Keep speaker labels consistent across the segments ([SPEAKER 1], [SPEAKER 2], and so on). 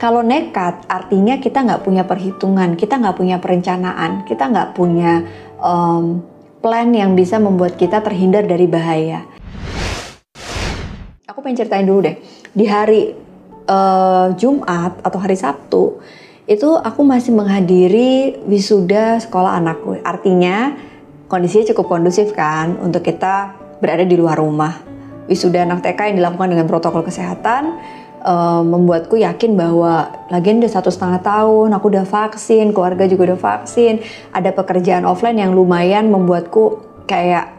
[SPEAKER 1] Kalau nekat, artinya kita nggak punya perhitungan, kita nggak punya perencanaan, kita nggak punya um, plan yang bisa membuat kita terhindar dari bahaya. Aku pengen ceritain dulu deh, di hari uh, Jumat atau hari Sabtu, itu aku masih menghadiri wisuda sekolah anakku. Artinya kondisinya cukup kondusif kan untuk kita berada di luar rumah. Wisuda anak TK yang dilakukan dengan protokol kesehatan, uh, membuatku yakin bahwa lagian udah satu setengah tahun, aku udah vaksin, keluarga juga udah vaksin, ada pekerjaan offline yang lumayan membuatku kayak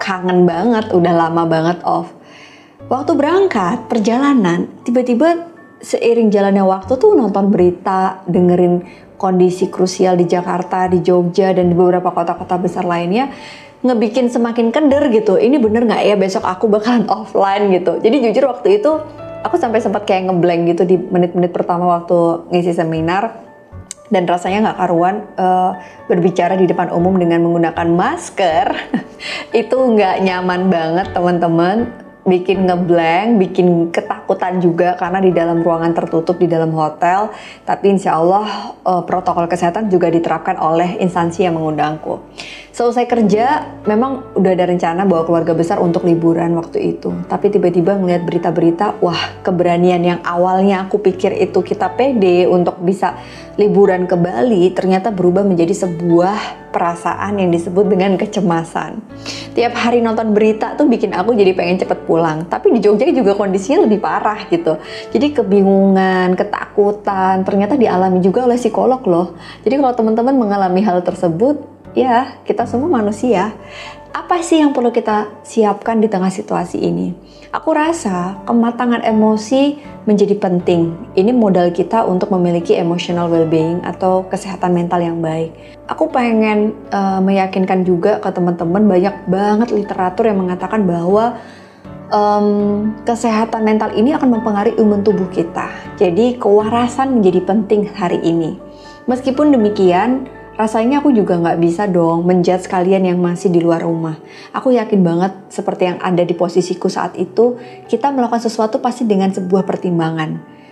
[SPEAKER 1] kangen banget, udah lama banget off. Waktu berangkat perjalanan, tiba-tiba seiring jalannya waktu tuh nonton berita, dengerin kondisi krusial di Jakarta, di Jogja, dan di beberapa kota-kota besar lainnya, ngebikin semakin kender gitu. Ini bener nggak ya besok aku bakalan offline gitu. Jadi jujur waktu itu aku sampai sempat kayak ngeblank gitu di menit-menit pertama waktu ngisi seminar. Dan rasanya nggak karuan uh, berbicara di depan umum dengan menggunakan masker itu nggak nyaman banget teman-teman bikin ngeblank, bikin ketakutan juga karena di dalam ruangan tertutup di dalam hotel. Tapi insya Allah uh, protokol kesehatan juga diterapkan oleh instansi yang mengundangku. Selesai kerja, memang udah ada rencana bawa keluarga besar untuk liburan waktu itu. Tapi tiba-tiba ngeliat berita-berita, wah keberanian yang awalnya aku pikir itu kita pede untuk bisa liburan ke Bali, ternyata berubah menjadi sebuah perasaan yang disebut dengan kecemasan. Tiap hari nonton berita tuh bikin aku jadi pengen cepet pulang. Tapi di Jogja juga kondisinya lebih parah gitu. Jadi kebingungan, ketakutan, ternyata dialami juga oleh psikolog loh. Jadi kalau teman-teman mengalami hal tersebut, ya kita semua manusia. Apa sih yang perlu kita siapkan di tengah situasi ini? Aku rasa kematangan emosi menjadi penting. Ini modal kita untuk memiliki emotional well-being atau kesehatan mental yang baik. Aku pengen uh, meyakinkan juga ke teman-teman banyak banget literatur yang mengatakan bahwa um, kesehatan mental ini akan mempengaruhi imun tubuh kita. Jadi kewarasan menjadi penting hari ini. Meskipun demikian, rasanya aku juga nggak bisa dong menjudge kalian yang masih di luar rumah. Aku yakin banget seperti yang ada di posisiku saat itu, kita melakukan sesuatu pasti dengan sebuah pertimbangan.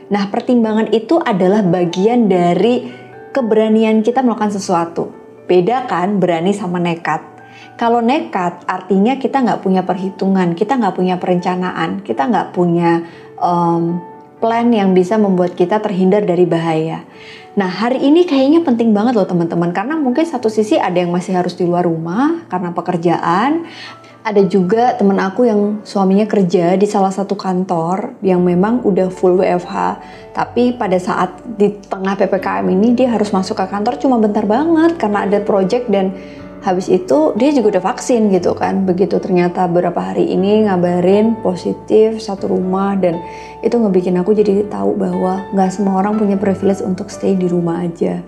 [SPEAKER 1] Nah, pertimbangan itu adalah bagian dari keberanian kita melakukan sesuatu. Beda kan berani sama nekat. Kalau nekat artinya kita nggak punya perhitungan, kita nggak punya perencanaan, kita nggak punya um, plan yang bisa membuat kita terhindar dari bahaya. Nah hari ini kayaknya penting banget loh teman-teman karena mungkin satu sisi ada yang masih harus di luar rumah karena pekerjaan, ada juga teman aku yang suaminya kerja di salah satu kantor yang memang udah full WFH tapi pada saat di tengah PPKM ini dia harus masuk ke kantor cuma bentar banget karena ada project dan habis itu dia juga udah vaksin gitu kan. Begitu ternyata beberapa hari ini ngabarin positif satu rumah dan itu ngebikin aku jadi tahu bahwa nggak semua orang punya privilege untuk stay di rumah aja.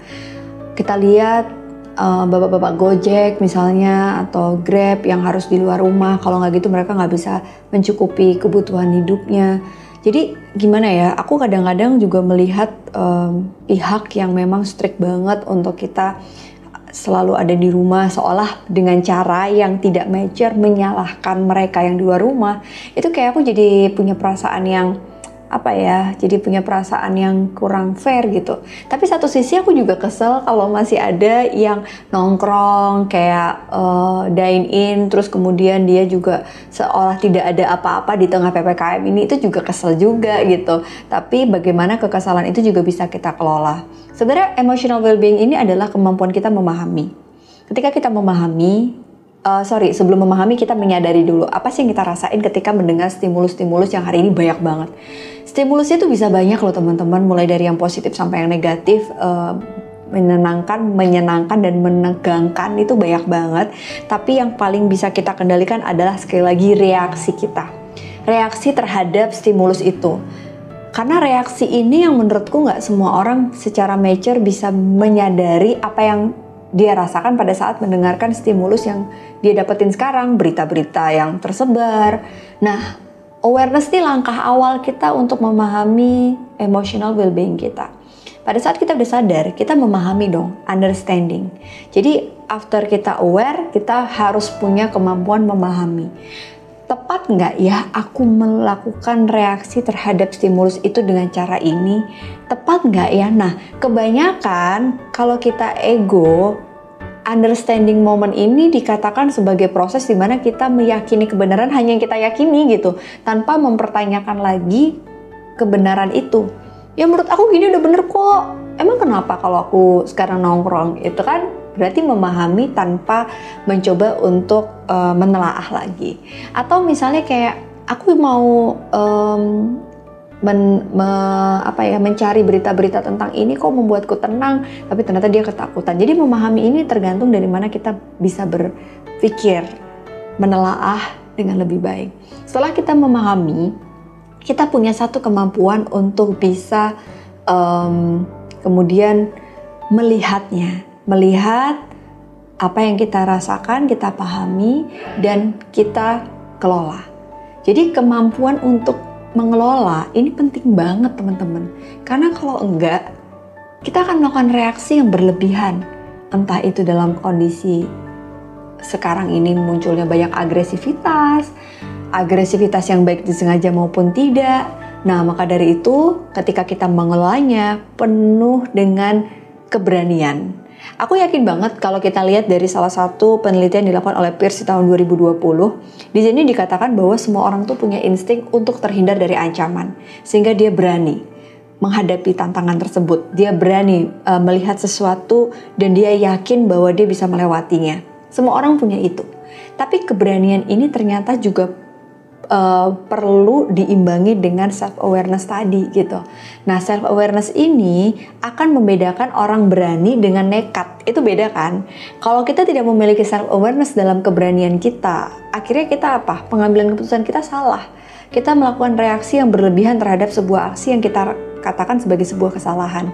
[SPEAKER 1] Kita lihat uh, bapak-bapak Gojek misalnya atau Grab yang harus di luar rumah kalau nggak gitu mereka nggak bisa mencukupi kebutuhan hidupnya. Jadi gimana ya aku kadang-kadang juga melihat um, pihak yang memang strict banget untuk kita selalu ada di rumah seolah dengan cara yang tidak mature menyalahkan mereka yang di luar rumah. Itu kayak aku jadi punya perasaan yang apa ya jadi punya perasaan yang kurang fair gitu. Tapi satu sisi aku juga kesel kalau masih ada yang nongkrong kayak uh, dine in terus kemudian dia juga seolah tidak ada apa-apa di tengah ppkm ini. Itu juga kesel juga gitu. Tapi bagaimana kekesalan itu juga bisa kita kelola. Sebenarnya emotional well-being ini adalah kemampuan kita memahami. Ketika kita memahami uh, sorry sebelum memahami kita menyadari dulu apa sih yang kita rasain ketika mendengar stimulus-stimulus yang hari ini banyak banget Stimulusnya itu bisa banyak loh teman-teman, mulai dari yang positif sampai yang negatif. Uh, menenangkan, menyenangkan dan menegangkan itu banyak banget. Tapi yang paling bisa kita kendalikan adalah sekali lagi reaksi kita. Reaksi terhadap stimulus itu. Karena reaksi ini yang menurutku nggak semua orang secara mature bisa menyadari apa yang dia rasakan pada saat mendengarkan stimulus yang dia dapetin sekarang, berita-berita yang tersebar. Nah, awareness ini langkah awal kita untuk memahami emotional well-being kita. Pada saat kita udah sadar, kita memahami dong, understanding. Jadi after kita aware, kita harus punya kemampuan memahami. tepat nggak ya aku melakukan reaksi terhadap stimulus itu dengan cara ini? Tepat nggak ya? Nah, kebanyakan kalau kita ego, understanding moment ini dikatakan sebagai proses di mana kita meyakini kebenaran hanya yang kita yakini gitu, tanpa mempertanyakan lagi kebenaran itu. Ya menurut aku gini udah bener kok. Emang kenapa kalau aku sekarang nongkrong itu kan berarti memahami tanpa mencoba untuk uh, menelaah lagi atau misalnya kayak aku mau um, men, me, apa ya mencari berita-berita tentang ini kok membuatku tenang tapi ternyata dia ketakutan. Jadi memahami ini tergantung dari mana kita bisa berpikir menelaah dengan lebih baik. Setelah kita memahami kita punya satu kemampuan untuk bisa um, kemudian melihatnya. Melihat apa yang kita rasakan, kita pahami, dan kita kelola. Jadi kemampuan untuk mengelola ini penting banget teman-teman. Karena kalau enggak, kita akan melakukan reaksi yang berlebihan. Entah itu dalam kondisi sekarang ini munculnya banyak agresivitas, agresivitas yang baik disengaja maupun tidak. Nah, maka dari itu ketika kita mengelolanya penuh dengan keberanian Aku yakin banget kalau kita lihat dari salah satu penelitian dilakukan oleh Pierce di tahun 2020, di sini dikatakan bahwa semua orang tuh punya insting untuk terhindar dari ancaman, sehingga dia berani menghadapi tantangan tersebut. Dia berani uh, melihat sesuatu dan dia yakin bahwa dia bisa melewatinya. Semua orang punya itu. Tapi keberanian ini ternyata juga uh, perlu diimbangi dengan self awareness tadi gitu. Nah, self awareness ini akan membedakan orang berani dengan nekat. Itu beda kan? Kalau kita tidak memiliki self awareness dalam keberanian kita, akhirnya kita apa? Pengambilan keputusan kita salah. Kita melakukan reaksi yang berlebihan terhadap sebuah aksi yang kita katakan sebagai sebuah kesalahan.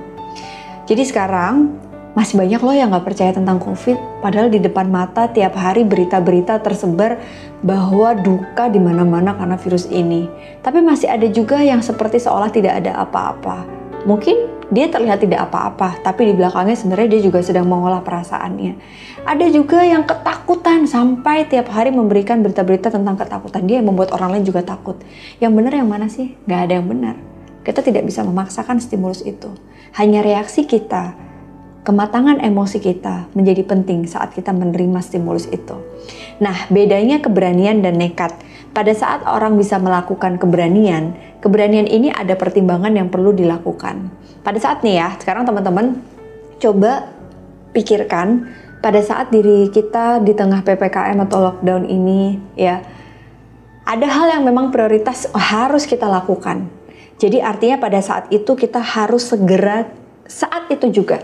[SPEAKER 1] Jadi sekarang masih banyak loh yang nggak percaya tentang COVID, padahal di depan mata tiap hari berita-berita tersebar bahwa duka di mana-mana karena virus ini. Tapi masih ada juga yang seperti seolah tidak ada apa-apa. Mungkin dia terlihat tidak apa-apa, tapi di belakangnya sebenarnya dia juga sedang mengolah perasaannya. Ada juga yang ketakutan sampai tiap hari memberikan berita-berita tentang ketakutan dia yang membuat orang lain juga takut. Yang benar yang mana sih? Gak ada yang benar. Kita tidak bisa memaksakan stimulus itu. Hanya reaksi kita kematangan emosi kita menjadi penting saat kita menerima stimulus itu. Nah, bedanya keberanian dan nekat. Pada saat orang bisa melakukan keberanian, keberanian ini ada pertimbangan yang perlu dilakukan. Pada saat nih ya, sekarang teman-teman coba pikirkan pada saat diri kita di tengah PPKM atau lockdown ini ya, ada hal yang memang prioritas harus kita lakukan. Jadi artinya pada saat itu kita harus segera saat itu juga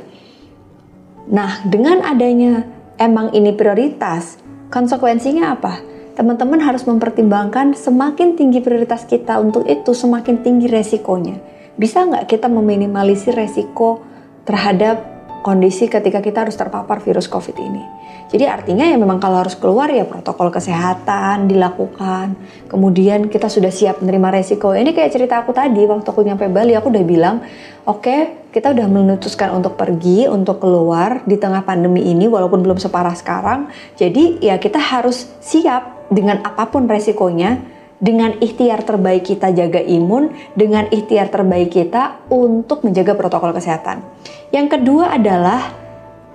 [SPEAKER 1] Nah, dengan adanya emang ini prioritas, konsekuensinya apa? Teman-teman harus mempertimbangkan semakin tinggi prioritas kita untuk itu, semakin tinggi resikonya. Bisa nggak kita meminimalisir resiko terhadap kondisi ketika kita harus terpapar virus COVID ini? Jadi artinya ya memang kalau harus keluar ya protokol kesehatan dilakukan. Kemudian kita sudah siap menerima resiko. Ini kayak cerita aku tadi waktu aku nyampe Bali aku udah bilang, oke okay, kita udah memutuskan untuk pergi, untuk keluar di tengah pandemi ini walaupun belum separah sekarang. Jadi ya kita harus siap dengan apa pun resikonya dengan ikhtiar terbaik kita jaga imun, dengan ikhtiar terbaik kita untuk menjaga protokol kesehatan. Yang kedua adalah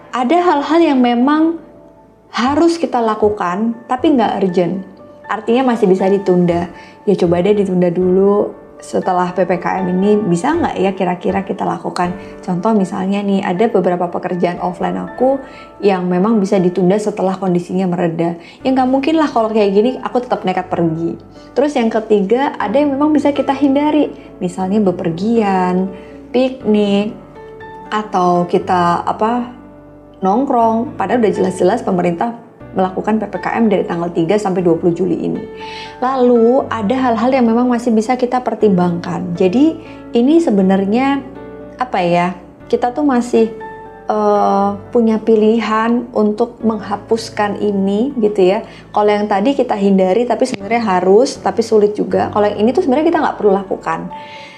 [SPEAKER 1] ada hal-hal yang memang harus kita lakukan tapi nggak urgent. Artinya masih bisa ditunda. Ya coba deh ditunda dulu setelah PPKM ini bisa nggak ya kira-kira kita lakukan? Contoh misalnya nih ada beberapa pekerjaan offline aku yang memang bisa ditunda setelah kondisinya mereda. Ya nggak mungkin lah kalau kayak gini aku tetap nekat pergi. Terus yang ketiga ada yang memang bisa kita hindari. Misalnya bepergian, piknik, atau kita apa nongkrong, padahal udah jelas-jelas pemerintah melakukan PPKM dari tanggal 3 sampai 20 Juli ini. Lalu ada hal-hal yang memang masih bisa kita pertimbangkan. Jadi ini sebenarnya apa ya? Kita tuh masih uh, punya pilihan untuk menghapuskan ini gitu ya. Kalau yang tadi kita hindari tapi sebenarnya harus tapi sulit juga. Kalau yang ini tuh sebenarnya kita nggak perlu lakukan.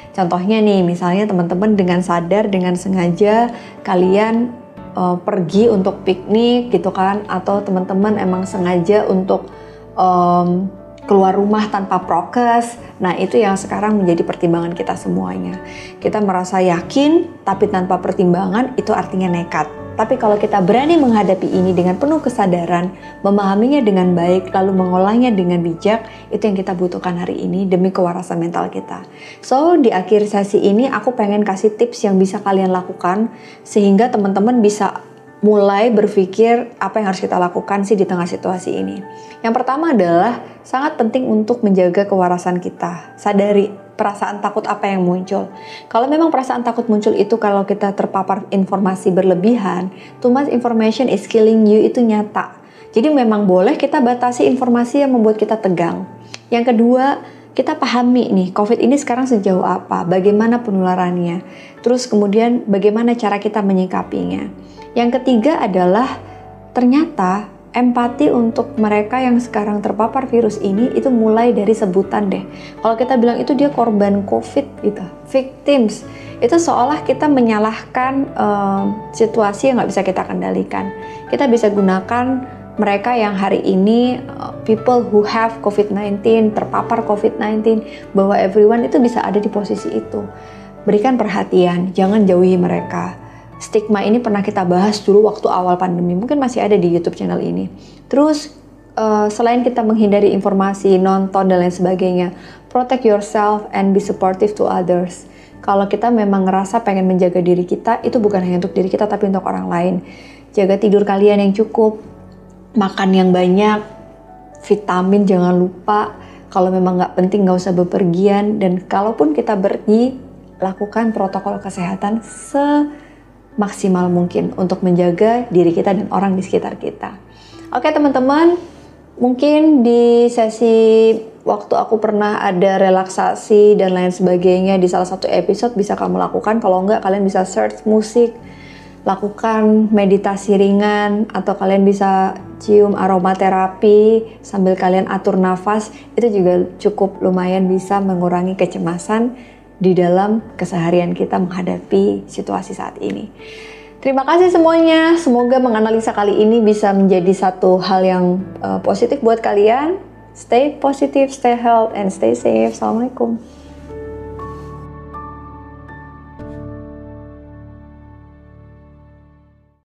[SPEAKER 1] Contohnya nih, misalnya teman-teman dengan sadar, dengan sengaja kalian uh, pergi untuk piknik gitu kan atau teman-teman emang sengaja untuk um, keluar rumah tanpa prokes. Nah, itu yang sekarang menjadi pertimbangan kita semuanya. Kita merasa yakin, tapi tanpa pertimbangan itu artinya nekat. Tapi kalau kita berani menghadapi ini dengan penuh kesadaran, memahaminya dengan baik, lalu mengolahnya dengan bijak, itu yang kita butuhkan hari ini demi kewarasan mental kita. So, di akhir sesi ini aku pengen kasih tips yang bisa kalian lakukan sehingga teman-teman bisa mulai berpikir apa yang harus kita lakukan sih di tengah situasi ini. Yang pertama adalah sangat penting untuk menjaga kewarasan kita. Sadari perasaan takut apa yang muncul. Kalau memang perasaan takut muncul itu kalau kita terpapar informasi berlebihan, too much information is killing you itu nyata. Jadi memang boleh kita batasi informasi yang membuat kita tegang. Yang kedua, kita pahami nih COVID ini sekarang sejauh apa, bagaimana penularannya, terus kemudian bagaimana cara kita menyikapinya. Yang ketiga adalah ternyata empati untuk mereka yang sekarang terpapar virus ini itu mulai dari sebutan deh. Kalau kita bilang itu dia korban COVID gitu, victims, itu seolah kita menyalahkan uh, situasi yang nggak bisa kita kendalikan. Kita bisa gunakan mereka yang hari ini uh, people who have COVID-19 terpapar COVID-19 bahwa everyone itu bisa ada di posisi itu. Berikan perhatian, jangan jauhi mereka stigma ini pernah kita bahas dulu waktu awal pandemi, mungkin masih ada di YouTube channel ini. Terus uh, selain kita menghindari informasi, nonton dan lain sebagainya, protect yourself and be supportive to others. Kalau kita memang ngerasa pengen menjaga diri kita, itu bukan hanya untuk diri kita tapi untuk orang lain. Jaga tidur kalian yang cukup, makan yang banyak, vitamin jangan lupa. Kalau memang nggak penting nggak usah bepergian dan kalaupun kita pergi, lakukan protokol kesehatan se maksimal mungkin untuk menjaga diri kita dan orang di sekitar kita. Oke teman-teman, mungkin di sesi waktu aku pernah ada relaksasi dan lain sebagainya di salah satu episode bisa kamu lakukan. Kalau enggak kalian bisa search musik, lakukan meditasi ringan atau kalian bisa cium aromaterapi sambil kalian atur nafas itu juga cukup lumayan bisa mengurangi kecemasan di dalam keseharian kita menghadapi situasi saat ini. Terima kasih semuanya. Semoga menganalisa kali ini bisa menjadi satu hal yang uh, positif buat kalian. Stay positive, stay healthy, and stay safe. Assalamualaikum.